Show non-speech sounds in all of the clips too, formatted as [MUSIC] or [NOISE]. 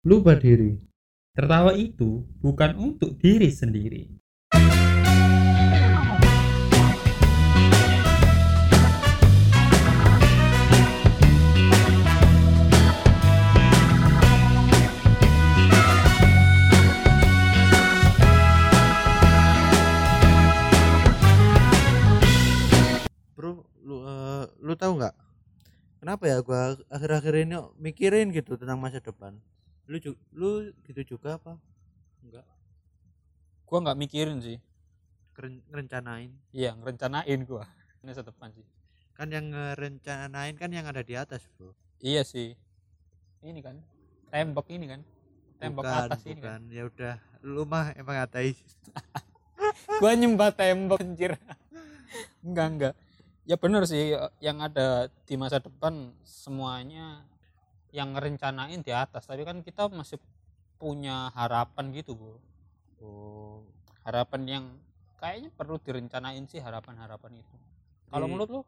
lupa diri. Tertawa itu bukan untuk diri sendiri. bro lu eh, lu tahu nggak kenapa ya gua akhir-akhir ini mikirin gitu tentang masa depan lu lu gitu juga apa? Enggak. Gua nggak mikirin sih. Keren- ngerencanain. Iya ngerencanain gua. Masa depan sih. Kan yang ngerencanain kan yang ada di atas bro. Iya sih. Ini kan tembok ini kan. Tembok bukan, atas ini kan. bukan. Ya udah lu mah emang ateis. [LAUGHS] Gua nyembah tembok anjir. Enggak enggak. Ya bener sih yang ada di masa depan semuanya yang ngerencanain di atas. Tapi kan kita masih punya harapan gitu bu. Oh. Harapan yang kayaknya perlu direncanain sih harapan-harapan itu. Kalau menurut lu?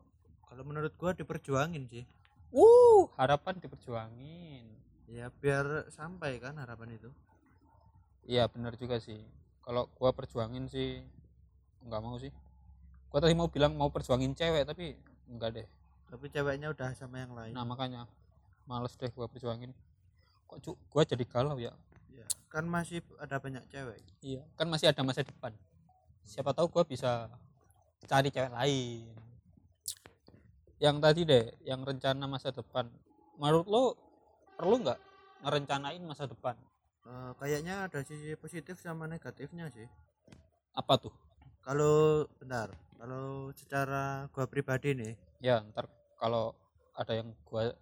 kalau menurut gua diperjuangin sih. Uh harapan diperjuangin. Ya biar sampai kan harapan itu. Iya bener juga sih. Kalau gua perjuangin sih nggak mau sih. Gua tadi mau bilang mau perjuangin cewek tapi enggak deh. Tapi ceweknya udah sama yang lain. Nah makanya males deh gua perjuangin. Kok cu gua jadi galau ya? Ya, kan masih ada banyak cewek. Iya kan masih ada masa depan. Siapa tahu gua bisa cari cewek lain. Yang tadi deh yang rencana masa depan. Menurut lo perlu nggak ngerencanain masa depan? Eh, kayaknya ada sisi positif sama negatifnya sih. Apa tuh? Kalau benar kalau secara gua pribadi nih ya ntar kalau ada yang gua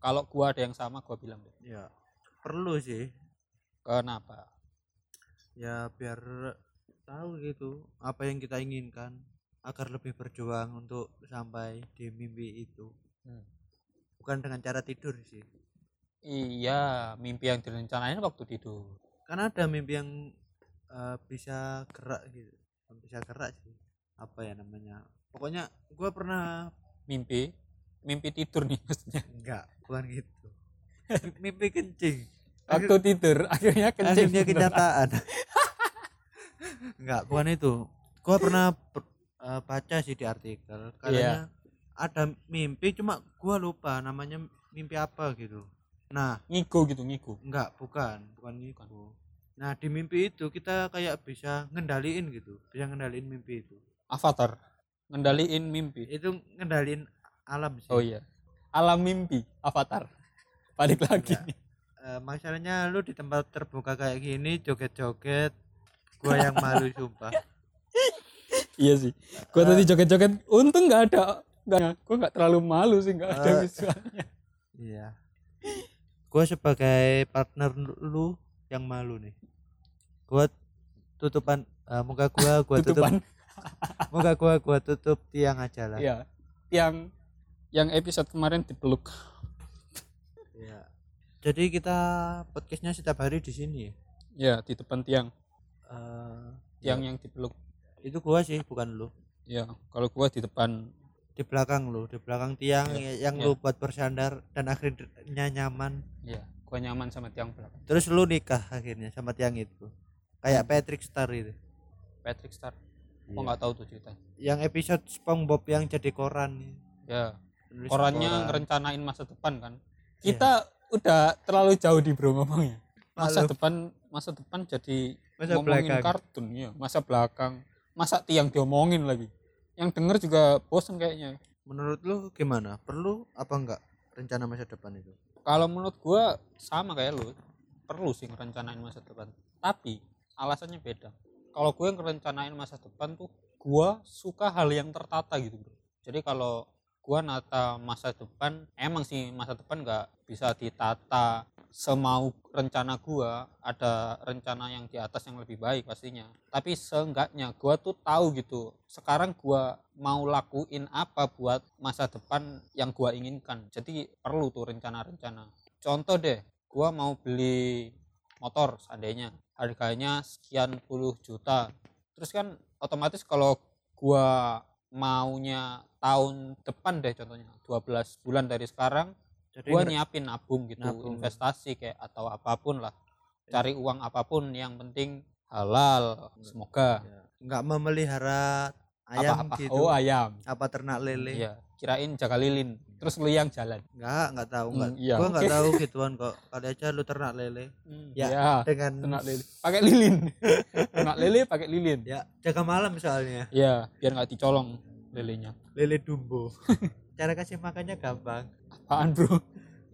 kalau gua ada yang sama gua bilang deh. Ya perlu sih. Kenapa? Ya biar tahu gitu apa yang kita inginkan agar lebih berjuang untuk sampai di mimpi itu. Hmm. bukan dengan cara tidur sih. Iya mimpi yang direncanain waktu tidur. Kan ada mimpi yang eh, bisa gerak gitu. Bisa gerak sih apa ya namanya. Pokoknya gua pernah mimpi mimpi tidur nih maksudnya. Enggak bukan gitu. [LAUGHS] Mimpi kencing. Waktu tidur [LAUGHS] akhirnya kencing akhirnya kenyataan. [LAUGHS] Enggak bukan itu. Gua pernah per- eh, baca sih di artikel katanya ada mimpi cuma gua lupa namanya mimpi apa gitu. Nah ngigo gitu ngigo enggak bukan bukan itu nah di mimpi itu kita kayak bisa ngendaliin gitu bisa ngendaliin mimpi itu. Avatar. Ngendaliin mimpi. Itu ngendaliin alam sih. Oh iya. Alam mimpi avatar. [LAUGHS] Balik lagi. Enggak. Eh, masalahnya lu di tempat terbuka kayak gini joget-joget gua yang malu [LAUGHS] sumpah. Iya sih. Gua tadi joget-joget untung nggak ada nggak gua nggak terlalu malu sih nggak ada Eh. visualnya. [LAUGHS] Iya. Gua sebagai partner lu yang malu nih. Gua tutupan eh, muka gua gua tutup. Tutupan. Muka gua gua tutup tiang aja lah. iya. Yang yang episode kemarin dipeluk Iya. Jadi kita podcastnya setiap hari di sini. ya? ya di depan tiang Eh, tiang ya, yang dipeluk itu gua sih bukan lu. ya kalau gua di depan Di belakang lu, di belakang tiang Iya, yang iya. lu buat bersandar dan akhirnya nyaman. ya gua nyaman sama tiang belakang Terus lu nikah akhirnya sama tiang itu. Kayak Patrick Star itu. Patrick Star Iya. gua nggak tahu tuh ceritanya Yang episode SpongeBob yang jadi koran. ya Nulis korannya koran. ngerencanain masa depan kan Iya. kita udah terlalu jauh di bro ngomongnya masa Malu. depan masa depan jadi Masa ngomongin belakang. kartun ya masa belakang masa tiang diomongin lagi yang denger juga bosen kayaknya Menurut lu gimana? Perlu apa enggak rencana masa depan itu? kalau menurut gua sama kayak lu perlu sih ngerencanain masa depan tapi alasannya beda kalau gue ngerencanain masa depan tuh gua suka hal yang tertata gitu bro jadi kalau gua nata masa depan emang sih masa depan nggak bisa ditata. Semau rencana gua ada rencana yang di atas yang lebih baik pastinya. Tapi seenggaknya gua tuh tahu gitu sekarang gua mau lakuin apa buat masa depan yang gua inginkan. Jadi perlu tuh rencana-rencana. Contoh deh gua mau beli motor seandainya harganya sekian puluh juta. Terus kan otomatis kalau gua maunya tahun depan deh contohnya 12 bulan dari sekarang jadi gua nyiapin nabung gitu Nabung. investasi kayak atau apa pun lah. Cari uang apa pun yang penting halal semoga ya, nggak memelihara ayam apa apa gitu. Oh ayam. Apa ternak lele iya kirain jaga lilin terus lu yang jalan. Nggak nggak tahu nggak. Hmm, iya, gua nggak tahu [LAUGHS] gituan kok. Kali aja lu ternak lele. Ya, ya dengan ternak lele pakai lilin. [LAUGHS] Ternak lele pakai lilin. Ya jaga malam soalnya. Ya biar nggak dicolong lelenya. Lele dumbo. [LAUGHS] Cara kasih makannya gampang. Apaan bro?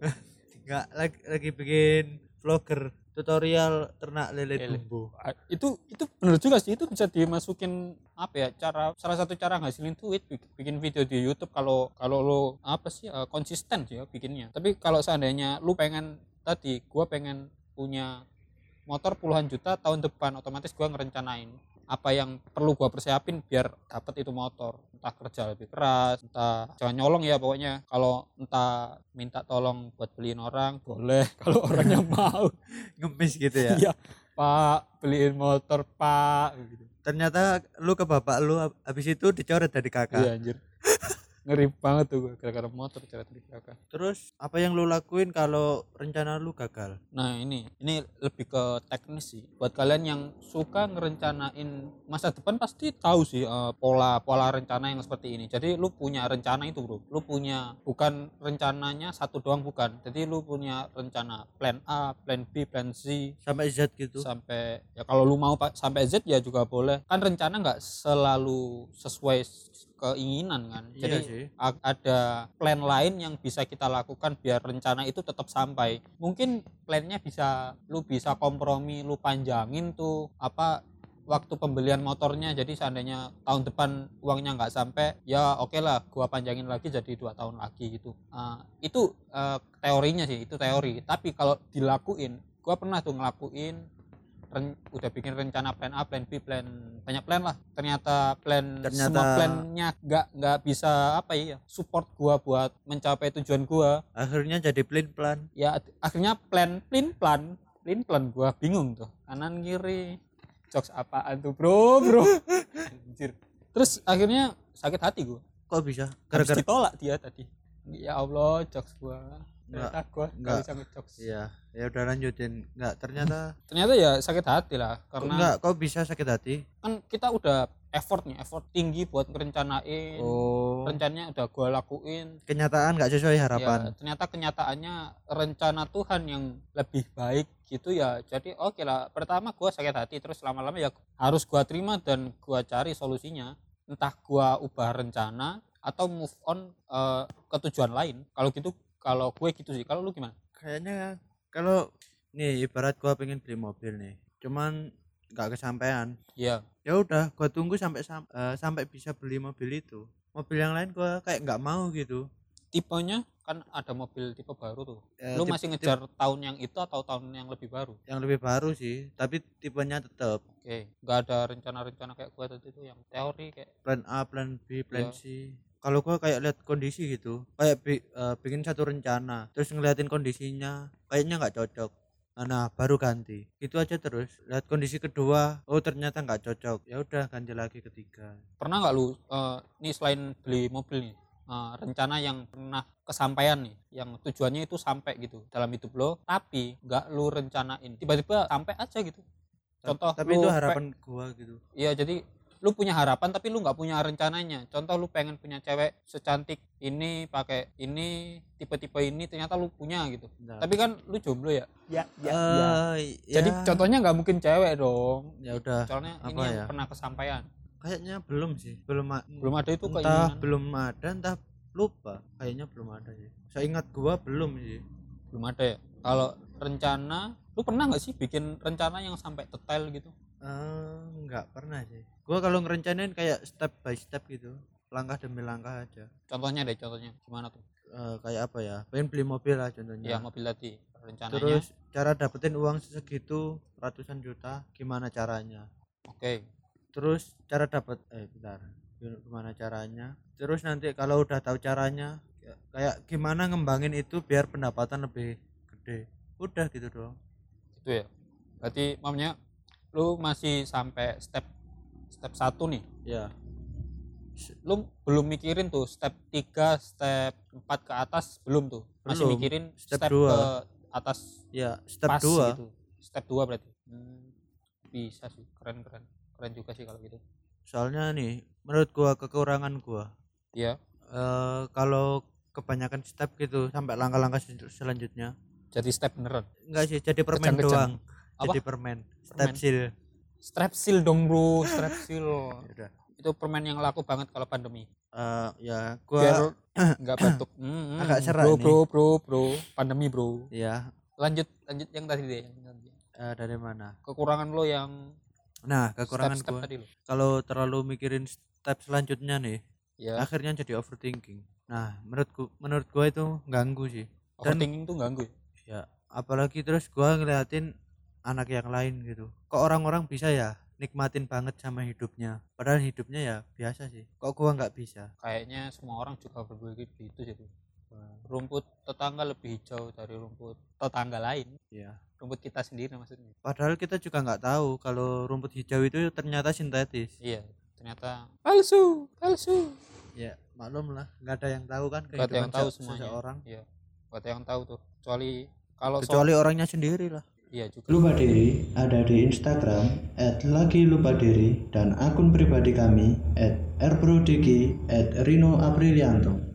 [LAUGHS] Nggak lagi lagi bikin vlogger tutorial ternak lele Lele. dumbo. Itu itu bener juga sih itu bisa dimasukin apa ya cara salah satu cara ngasilin duit bik- bikin video di YouTube kalau kalau lo apa sih eh, konsisten sih ya bikinnya. Tapi kalau seandainya lu pengen tadi gua pengen punya motor puluhan juta tahun depan otomatis gua ngerencanain apa yang perlu gua persiapin biar dapet itu motor entah kerja lebih keras entah jangan nyolong ya pokoknya kalau entah minta tolong buat beliin orang boleh [LAUGHS] kalau orangnya [LAUGHS] mau ngemis gitu ya Iya, Pak, beliin motor, Pak. Gitu. ternyata lu ke bapak lu hab- habis itu dicoret dari kakak Iya, anjir. [LAUGHS] Ngeri banget tuh gue gara-gara motor cara dari kakak. terus apa yang lu lakuin kalau rencana lu gagal Nah, ini ini lebih ke teknis sih. Buat kalian yang suka ngerencanain masa depan pasti tahu sih eh, pola pola rencana yang seperti ini. Jadi lu punya rencana itu, Bro. Lu punya bukan rencananya satu doang bukan. Jadi lu punya rencana plan A, plan B, plan C, sampai Z gitu sampai ya kalau lu mau pak sampai Z ya juga boleh kan rencana nggak selalu sesuai keinginan kan. Iya jadi sih. ada plan lain yang bisa kita lakukan biar rencana itu tetap sampai. Mungkin plannya bisa lu bisa kompromi lu panjangin tuh apa waktu pembelian motornya. Jadi seandainya tahun depan uangnya nggak sampai ya oke lah gua panjangin lagi jadi dua tahun lagi gitu. Ah, itu eh, teorinya sih itu teori. Tapi kalau dilakuin gua pernah tuh ngelakuin ren- udah bikin rencana plan A, plan B, plan banyak plan lah. Ternyata plan Ternyata- semua plannya nggak nggak bisa apa ya support gua buat mencapai tujuan gua. akhirnya jadi plan plan. Ya akhirnya plan plin plan plin plan gua bingung tuh. Kanan kiri jokes apaan tuh bro bro. [LAUGHS] Anjir. Terus akhirnya sakit hati gua. Kok bisa? Gara-gara ditolak dia tadi. Ya Allah jokes gua Nggak, gua nggak. bisa ngejokes iya ya udah lanjutin. Nggak ternyata ternyata ya sakit hati lah karena nggak? Kok bisa sakit hati? kan kita udah effort nih effort tinggi buat ngerencanain. Oh. Rencananya udah gua lakuin. Kenyataan nggak sesuai harapan? ya ternyata kenyataannya rencana Tuhan yang lebih baik gitu ya. Jadi oke lah pertama gua sakit hati terus lama-lama ya harus gua terima dan gua cari solusinya. Entah gua ubah rencana atau move on eh, ke tujuan lain. Kalau gitu kalau gue gitu sih. Kalau lu gimana? Kayaknya kalau nih ibarat gua pengen beli mobil nih cuman nggak kesampaian. Ya ya udah gua tunggu sampai sam- eh, sampai bisa beli mobil itu. Mobil yang lain gua kayak nggak mau gitu. Tipenya kan ada mobil tipe baru tuh. Eh, lu tip- masih ngejar tahun yang itu atau tahun yang lebih baru? Yang lebih baru sih tapi tipenya tetap oke nggak ada rencana-rencana kayak gua tadi itu yang teori kayak plan A plan B plan Iya. C kalau gua kayak lihat kondisi gitu kayak bi- eh, bikin satu rencana terus ngeliatin kondisinya kayaknya nggak cocok. Nah baru ganti. Itu aja terus. Lihat kondisi kedua oh ternyata nggak cocok. Ya udah ganti lagi ketiga. Pernah nggak lu eh, nih selain beli mobil nih eh, rencana yang pernah kesampaian nih yang tujuannya itu sampai gitu dalam hidup lo tapi nggak lu rencanain. Tiba-tiba sampai aja gitu. Contoh tapi itu harapan gua gitu. Iya jadi lu punya harapan tapi lu nggak punya rencananya. Contoh lu pengen punya cewek secantik ini pakai ini tipe-tipe ini ternyata lu punya gitu. Nah, tapi kan lu jomblo ya? Ya eh, jadi ya, contohnya nggak mungkin cewek dong. Ya udah soalnya ini apa yang ya? pernah kesampaian. Kayaknya belum sih belum belum ada itu entah keinginan belum ada entah lupa. Kayaknya belum ada sih. Saya ingat gua belum sih. Belum ada ya? Kalau rencana lu pernah nggak sih bikin rencana yang sampai detail gitu Eh, nggak pernah sih. Gua kalau ngerencanain kayak step by step gitu langkah demi langkah aja. Contohnya deh contohnya. Gimana tuh? Eh, kayak apa ya? Pengen beli mobil lah contohnya. Ya mobil tadi rencananya. Terus cara dapetin uang segitu ratusan juta gimana caranya? Oke. Terus cara dapat eh bentar. Gimana caranya? Terus nanti kalau udah tahu caranya ya- kayak gimana ngembangin itu biar pendapatan lebih gede. Udah gitu doang. Gitu ya? Berarti mamanya lu masih sampai step step satu nih. Ya lu belum mikirin tuh step 3 step 4 ke atas belum tuh? Masih Belum. mikirin Step step, dua. ke atas ya step pas 2 gitu. Step 2 berarti? Hmm, bisa sih. Keren keren. Keren juga sih kalau gitu. Soalnya nih menurut gua kekurangan gua. Iya. Eh kalau kebanyakan step gitu sampai langkah-langkah sel- selanjutnya. Jadi step beneran? Enggak sih jadi permen doang Apa? jadi permen. Step seal strepsil dong bro. [GASPS] Strepsil Yaudah. itu permen yang laku banget kalau pandemi. Eh, ya biar gua [COUGHS] nggak batuk. Hmm, Agak serak bro nih. bro bro bro. Pandemi bro. Ya lanjut lanjut yang tadi deh. Eh, dari mana? Kekurangan lo yang nah kekurangan step-step gua. tadi lo. Kalau terlalu mikirin step selanjutnya nih ya akhirnya jadi overthinking. Nah menurutku menurut gua itu ganggu sih. Dan- overthinking tuh ganggu. Ya apalagi terus gua ngeliatin anak yang lain gitu. Kok orang-orang bisa ya nikmatin banget sama hidupnya? Padahal hidupnya ya biasa sih. Kok gua nggak bisa? Kayaknya semua orang juga berpikir gitu bro. rumput tetangga lebih hijau dari rumput tetangga lain. Ya rumput kita sendiri maksudnya. Padahal kita juga nggak tahu kalau rumput hijau itu ternyata sintetis. Iya ternyata palsu palsu. Ya maklum lah. Nggak ada yang tahu kan gak ada yang kehidupan tahu se- semuanya. seseorang. Iya gak ada yang tahu tuh. Kecuali kalau so- kecuali orangnya sendiri lah iya juga Lupa Diri ada di Instagram @lagi_lupa_diri dan akun pribadi kami @rprodiki @rino_aprilianto.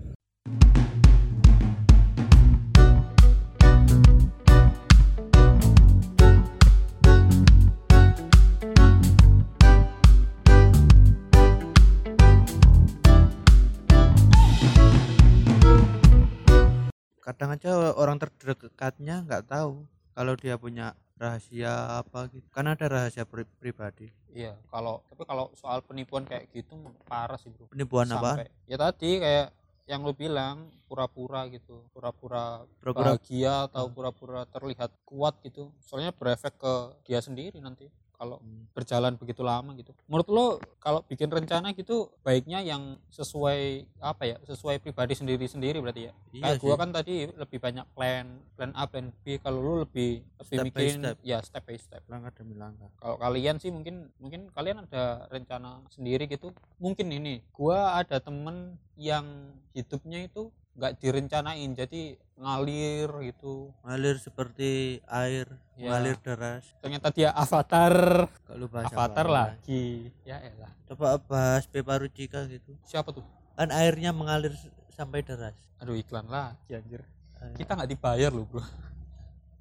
kadang aja orang terdekatnya nggak tahu kalau dia punya rahasia apa gitu kan ada rahasia pri- pribadi. Iya kalau tapi kalau soal penipuan kayak gitu parah sih bro. Penipuan apa? Ya tadi kayak yang lu bilang pura-pura gitu pura-pura pura-pura bahagia atau pura-pura terlihat kuat gitu. Soalnya berefek ke dia sendiri nanti kalau berjalan begitu lama gitu. Menurut lo kalau bikin rencana gitu baiknya yang sesuai apa ya sesuai pribadi sendiri sendiri berarti ya? Iya kayak gua sih. kan tadi lebih banyak plan plan A plan B. Kalau lu lebih lebih Step by step. ya step by step. Langkah demi langkah. Kalau kalian sih mungkin mungkin kalian ada rencana sendiri gitu. Mungkin ini gua ada temen yang hidupnya itu nggak direncanain jadi ngalir gitu. Ngalir seperti air Ya. ngalir deras. Ternyata dia avatar. Kalau bahasa avatar apa? lagi. Ya elah. Coba bahas Pepa Rucika gitu. Siapa tuh? Kan airnya mengalir sampai deras. Aduh iklan lagi anjir. Eh, kita nggak dibayar loh bro.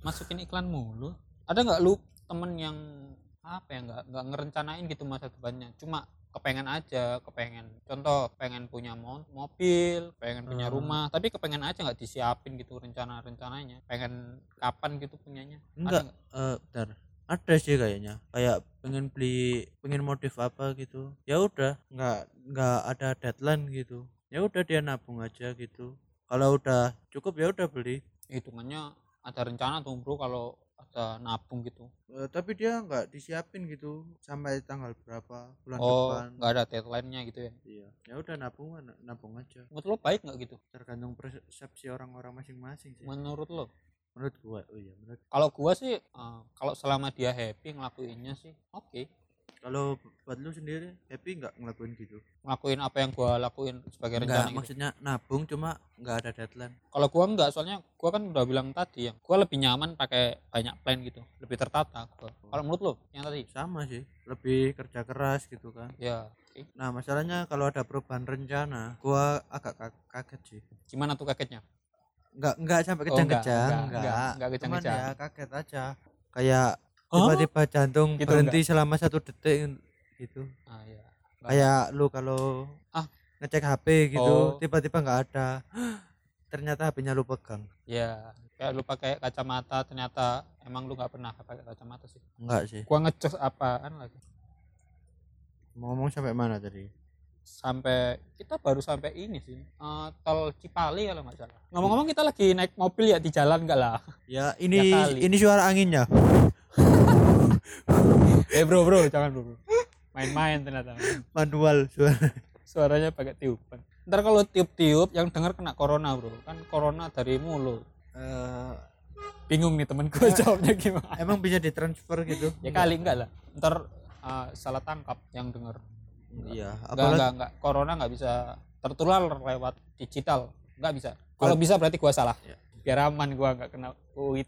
Masukin iklan mulu. Ada nggak lu temen yang apa ya nggak nggak ngerencanain gitu masa depannya? Cuma kepengen aja kepengen contoh pengen punya mo- mobil pengen punya Hmm. rumah tapi kepengen aja nggak disiapin gitu rencana rencananya pengen kapan gitu punyanya Ada enggak eh bentar ada sih kayaknya kayak pengen beli pengen modif apa gitu ya udah nggak nggak ada deadline gitu ya udah dia nabung aja gitu kalau udah cukup ya udah beli hitungannya ada rencana tuh bro kalau ada nabung gitu? Eh, tapi dia nggak disiapin gitu sampai tanggal berapa bulan oh depan. nggak ada deadline-nya gitu ya? Iya ya udah nabung nabung aja. Menurut lo baik nggak gitu? Tergantung persepsi orang-orang masing-masing sih. Menurut lo? Menurut gua oh iya menurut kalau gua sih eh, kalau selama dia happy ngelakuinnya sih oke kalau buat lu sendiri happy nggak ngelakuin gitu ngelakuin apa yang gua lakuin sebagai enggak rencana gitu. maksudnya nabung cuma nggak ada deadline Kalau gua enggak, soalnya gua kan udah bilang tadi ya, gua lebih nyaman pakai banyak plan gitu, lebih tertata gua. Kalau menurut lo yang tadi? sama sih lebih kerja keras gitu kan Ya, nah masalahnya kalau ada perubahan rencana gua agak ka- kaget sih gimana tuh kagetnya? nggak nggak sampai Oh, enggak, kejang-kejang enggak, nggak enggak, enggak cuman kejang-kejang. ya kaget aja kayak Hah? Tiba-tiba jantung Gitu berhenti selama satu detik gitu Ah ya. Enggak. kayak lu kalau Ah. ngecek HP gitu Oh. tiba-tiba nggak ada [GASPS] ternyata HP-nya lu pegang Ya, kayak lu pakai kacamata ternyata emang lu nggak pernah pakai kacamata sih. enggak sih Gua ngecos apaan lagi? mau ngomong sampai mana tadi Sampai kita baru sampai ini sih. eh, tol Cipali kalau nggak salah. Ngomong-ngomong kita lagi naik mobil ya di jalan enggak lah. ya ini Ya kali. ini suara anginnya [LAUGHS] eh bro bro, jangan bro. bro. Main-main ternyata. manual suara suaranya pakai tiupan ntar kalau tiup-tiup yang dengar kena corona bro kan corona dari mulut Eh, bingung nih temen gue [LAUGHS] jawabnya gimana emang bisa ditransfer gitu ya kali enggak lah ntar uh, salah tangkap yang denger iya Enggak, apalagi enggak, enggak. Corona enggak bisa tertular lewat digital. Enggak bisa. Kalau bisa berarti gua salah. Ya. Biar aman gua enggak kena UU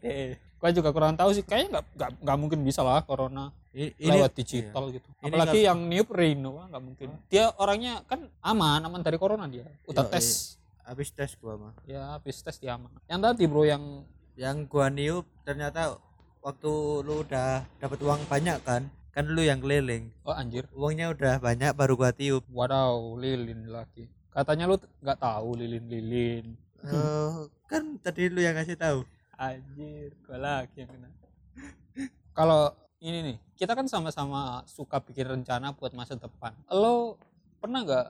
Gua juga kurang tahu sih. Kayaknya enggak enggak, enggak mungkin bisa lah corona ini lewat digital gitu. Ini Apalagi yang niup Rino wah, enggak mungkin. Dia orangnya kan aman, aman dari corona dia. Udah Yo, tes. habis tes gua mah Ya, habis tes dia aman. Yang tadi bro yang yang gua niup ternyata waktu lu udah dapat uang banyak kan kan lu yang keliling oh anjir. uangnya udah banyak baru gua tiup Wadaw, lilin lagi. Katanya lu nggak tahu lilin-lilin. Eh, kan tadi lu yang ngasih tahu Anjir, gua lagi yang kena. Kalau ini nih, kita kan sama-sama suka bikin rencana buat masa depan. Lo pernah nggak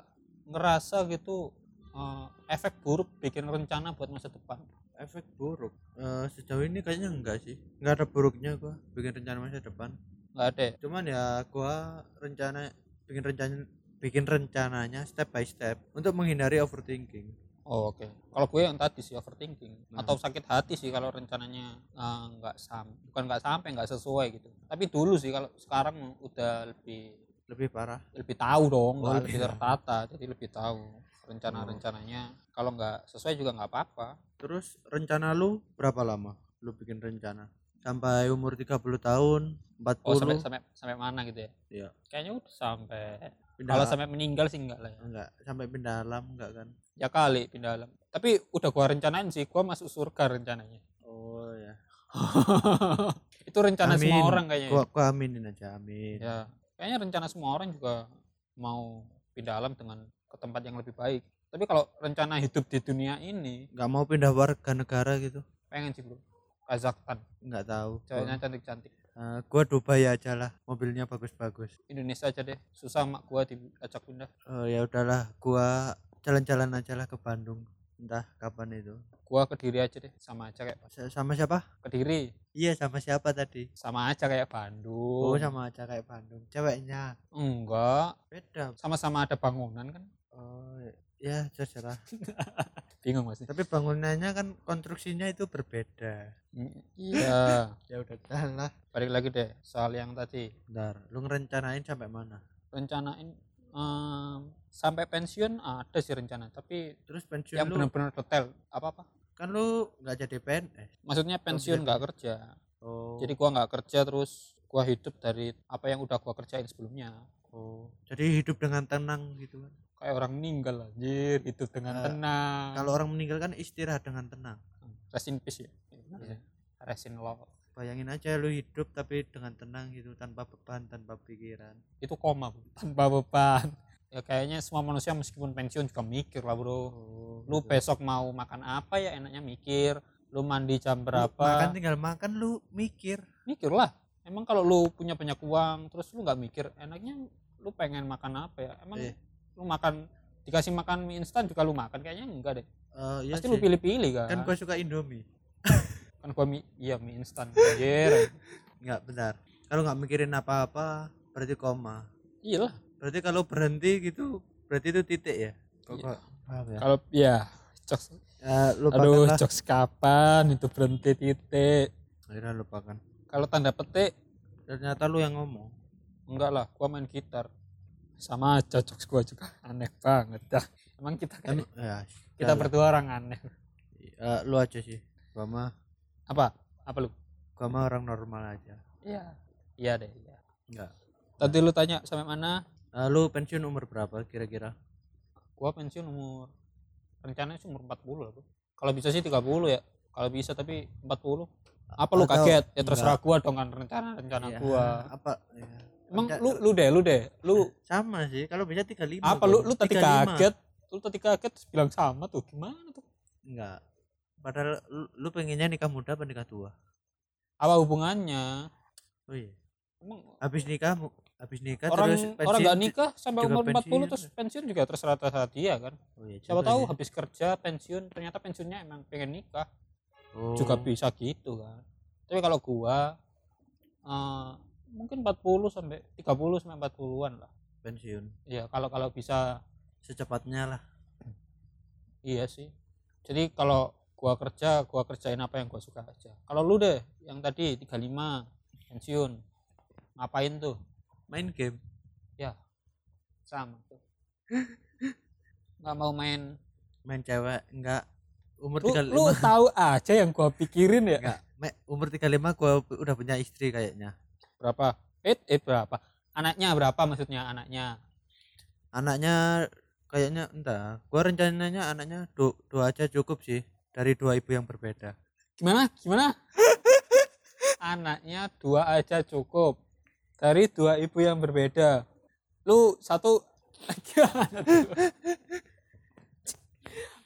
ngerasa gitu eh, efek buruk bikin rencana buat masa depan? efek buruk Eh, sejauh ini kayaknya enggak sih enggak ada buruknya gua bikin rencana masa depan Nggak ada. cuman ya gua rencana bikin rencana bikin rencananya step by step untuk menghindari overthinking Oh, oke. Kalau gue yang tadi sih overthinking Nah. atau sakit hati sih kalau rencananya eh, nggak sam, bukan nggak sampai nggak sesuai gitu. Tapi dulu sih kalau sekarang udah lebih lebih parah lebih tahu dong, Oh, lebih tahu. tertata, jadi lebih tahu rencana-rencananya. Kalau nggak sesuai juga nggak apa-apa. terus rencana lu berapa lama lu bikin rencana sampai umur 30 tahun 40 Oh sampai sampai sampai mana gitu ya? Iya. Kayaknya udah sampai. pindah Kalau sampai meninggal sih enggak lah ya. enggak sampai pindah alam enggak kan Ya kali pindah alam. Tapi udah gua rencanain sih, gua masuk surga rencananya. oh ya [LAUGHS] Itu rencana semua Amin. orang kayaknya. ya. gua, gua aminin aja amin Ya, kayaknya rencana semua orang juga mau pindah alam dengan ke tempat yang lebih baik. Tapi kalau rencana hidup di dunia ini, nggak mau pindah warga negara gitu pengen sih bro. Kazakhstan, nggak tahu. Ceweknya cantik-cantik. Eh, gua Dubai aja lah mobilnya bagus-bagus. Indonesia aja deh, susah mak gua diajak pindah. Oh ya udahlah gua jalan-jalan aja lah ke Bandung. Entah kapan itu. Gua ke Kediri aja deh, sama aja kayak Sa- sama siapa? Kediri, iya sama siapa tadi? Sama aja kayak oh Bandung. sama aja kayak Bandung. Ceweknya? Enggak, beda. Sama-sama ada bangunan kan. oh ya terserah [LAUGHS] Bingung masih. tapi bangunannya kan konstruksinya itu berbeda. Iya, [LAUGHS] ya udah lah. Balik lagi deh soal yang tadi. bentar lu ngerencanain sampai mana? Rencanain em, sampai pensiun ada sih rencana, tapi terus pensiun yang benar-benar detail apa-apa. Kan lu nggak jadi PNS maksudnya pensiun nggak kerja. Oh. Jadi gua nggak kerja terus gua hidup dari apa yang udah gua kerjain sebelumnya. Oh jadi hidup dengan tenang gitu kan kayak orang meninggal anjir hidup dengan Eh, tenang. kalau orang meninggal kan istirahat dengan tenang. Rest in peace ya Iya. rest in love. Bayangin aja lu hidup tapi dengan tenang gitu tanpa beban tanpa pikiran. Itu koma bro. tanpa beban. Ya kayaknya semua manusia meskipun pensiun juga mikir lah bro. Oh, lu gitu. besok mau makan apa ya enaknya mikir. Lu mandi jam Lu berapa? makan tinggal makan lu mikir. Mikir lah. Emang kalau lu punya banyak uang terus lu nggak mikir enaknya lu pengen makan apa ya? Emang Iya. Lu makan dikasih makan mie instan juga lu makan kayaknya enggak deh. Eh, iya pasti sih. lu pilih-pilih kan? Kan gua suka indomie. [LAUGHS] Kan gua mie iya mie instan anjir. Nggak benar. Kalau nggak mikirin apa-apa berarti koma. Iya lah. Berarti kalau berhenti gitu berarti itu titik ya? Kok Iya. ya. Kalau ya jokes lupakan aduh jokes kapan itu berhenti titik? Akhirnya lupakan. Kalau tanda petik? Ternyata lu yang ngomong. Enggak lah gua main gitar sama aja jokes gua juga. Aneh banget dah. Emang kita kan ya kita jalan. berdua orang aneh. Eh, lu aja sih. Gua mah apa? Apa lu? Gua mah orang normal aja. Iya. Iya deh iya. Enggak tadi lu tanya sampai mana? Eh, lu pensiun umur berapa kira-kira? Gua pensiun umur rencananya sih umur 40 lah kalau bisa sih 30 ya. Kalau bisa tapi 40 apa lu kaget? Ya terserah gua dong kan rencana rencana Ya, gua. apa ya. Emang lu lu deh lu deh. Lu sama sih kalau bisa 35 apa lu lu tadi 35. kaget? Lu tadi kaget bilang sama tuh gimana tuh? Enggak. Padahal lu, lu pengennya nikah muda apa nikah tua? Apa hubungannya? Oh iya. Emang habis nikah habis nikah orang terus orang nggak nikah sampai umur 40 pensiun. terus pensiun juga terserah terserah dia kan. Oh, iya siapa tahu sih. habis kerja pensiun ternyata pensiunnya emang pengen nikah. Oh, juga bisa gitu kan. Tapi kalau gua eh, mungkin 40 sampai 30 sampai 40-an lah. Pensiun. Iya kalau kalau bisa. Secepatnya lah. Iya sih. Jadi kalau gua kerja gua kerjain apa yang gua suka aja. Kalau lu deh yang tadi 35 pensiun ngapain tuh? Main game. Sama tuh. Nggak mau main. Main cewek enggak umur lu, 35 lu tahu aja yang gua pikirin ya? Enggak umur 35 gua udah punya istri kayaknya berapa? Eh eh berapa? Anaknya berapa maksudnya anaknya? Anaknya kayaknya entah gua rencananya anaknya du- dua aja cukup sih dari dua ibu yang berbeda. Gimana? Gimana? [LAUGHS] Anaknya dua aja cukup dari dua ibu yang berbeda. Lu satu [LAUGHS]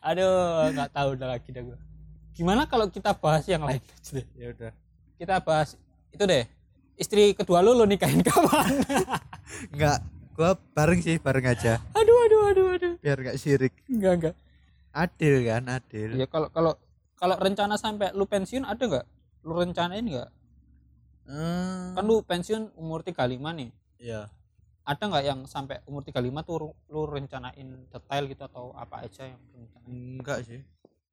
aduh nggak tahu udah lagi dah gua. Gimana kalau kita bahas yang lain aja deh? ya udah. Kita bahas itu deh istri kedua lu lu nikahin kapan enggak [LAUGHS] gua bareng sih bareng aja. Aduh aduh aduh aduh. Biar enggak sirik. Enggak enggak adil kan adil. Ya kalau kalau kalau rencana sampai lu pensiun ada nggak? Lu rencanain nggak? Hmm, kan lu pensiun umur 35 nih. Ya ada nggak yang sampai umur 35 tuh lu rencanain detail gitu atau apa aja yang rencanain? enggak sih.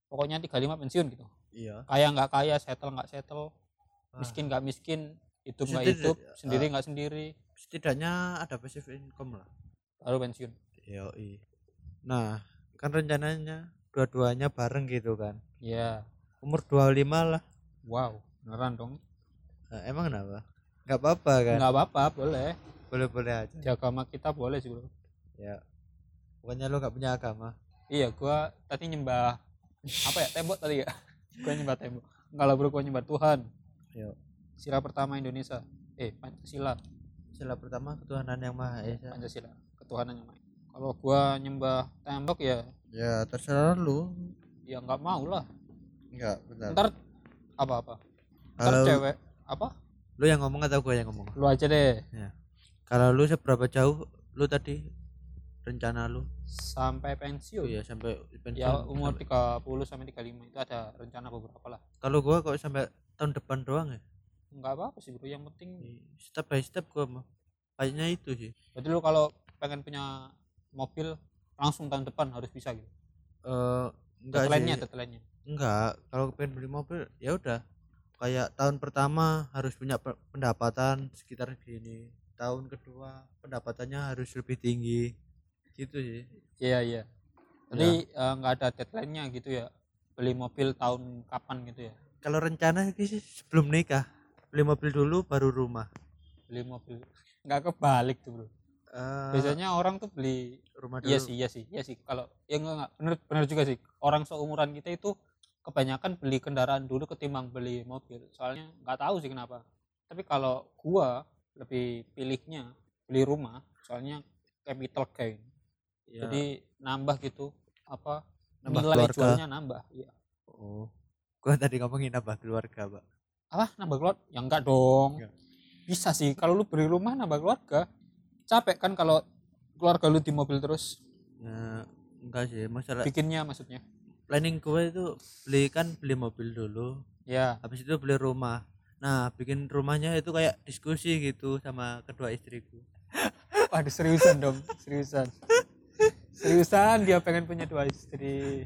Pokoknya 35 pensiun gitu. Iya. Kaya nggak kaya settle nggak settle. Wah. miskin nggak miskin hidup nggak Setidaknya- hidup sendiri nggak sendiri setidaknya ada passive income lah baru pensiun Yoi. Nah, kan rencananya dua-duanya bareng gitu kan. ya Umur 25 lah. wow beneran dong Nah, emang kenapa? Enggak apa-apa kan? nggak apa-apa boleh Boleh-boleh aja. di agama kita boleh sih bro Ya. Pokoknya lo gak punya agama. iya gua tadi nyembah apa ya tembok tadi ya [LAUGHS] gua nyembah tembok kalau bro gua nyembah Tuhan Yo. Sila pertama Indonesia eh Pancasila Sila pertama ketuhanan yang Maha Esa. Pancasila ketuhanan yang maha kalau gua nyembah tembok ya Ya, terserah lu. ya nggak mau lah Enggak, bentar. ntar apa apa ntar cewek apa lu yang ngomong atau gua yang ngomong? lu aja deh Kalau lu seberapa jauh lu tadi rencana lu? sampai pensiun iya, sampai pensiun. ya umur Sampai- 30 sampai 35 itu ada rencana beberapa lah Kalau gua kok sampai tahun depan doang ya? Nggak apa apa sih bro yang penting Step by step gua mah. Kayaknya itu sih. berarti lu kalau pengen punya mobil langsung tahun depan harus bisa gitu Eh enggak deadline-nya Enggak, kalau pengen beli mobil ya udah. Kayak tahun pertama harus punya pe- pendapatan sekitar gini. Tahun kedua pendapatannya harus lebih tinggi. Gitu sih. iya iya jadi eh, nggak ada deadline-nya gitu ya beli mobil tahun kapan gitu ya Kalau rencana sih sebelum nikah, beli mobil dulu baru rumah. beli mobil nggak kebalik tuh bro Eh, biasanya orang tuh beli rumah dulu. iya sih iya sih iya sih kalau ya enggak, enggak bener bener juga sih orang seumuran kita itu kebanyakan beli kendaraan dulu ketimbang beli mobil soalnya nggak tahu sih kenapa tapi kalau gua lebih pilihnya beli rumah soalnya capital gain Ya, jadi nambah gitu apa Nambah nilai keluarga. jualnya nambah iya oh. Gua tadi ngomongin apa keluarga, Pak. Apa nambah keluarga ya enggak dong Enggak. bisa sih kalau lu beli rumah nambah keluarga capek kan kalau keluarga lu di mobil terus Nah, enggak sih, masalah bikinnya maksudnya planning gue itu beli kan beli mobil dulu, ya habis itu beli rumah. Nah, bikin rumahnya itu kayak diskusi gitu sama kedua istriku. [LAUGHS] Waduh seriusan dong, seriusan. Seriusan dia pengen punya dua istri.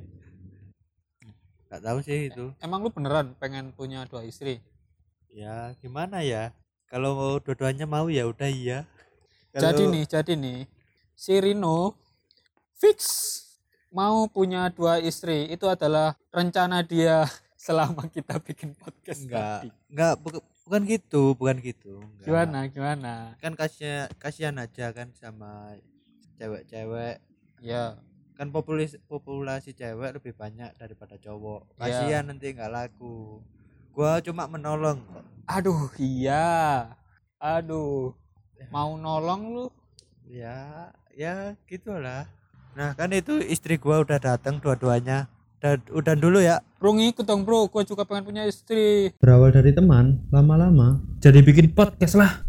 Gak tahu sih itu. Emang lu beneran pengen punya dua istri? Ya, gimana ya? Kalau mau dua-duanya mau ya udah iya. Jadi Kalau- nih, jadi nih, si Rino fix mau punya dua istri. Itu adalah rencana dia [LAUGHS] selama kita bikin podcast enggak, tadi. enggak bukan, bukan gitu, bukan gitu. Enggak. Gimana, gimana? Kan kasihan kasihan aja kan sama cewek-cewek. Ya, Kan populasi populasi cewek lebih banyak daripada cowok. Ya. Kasihan nanti nggak laku. Gua cuma menolong aduh iya. Aduh, mau nolong lu? Ya, ya gitulah. Nah, kan itu istri gua udah datang dua-duanya. Dan udah dulu ya. Bro ngikut dong bro, gua juga pengen punya istri. Berawal dari teman, lama-lama jadi bikin podcast lah.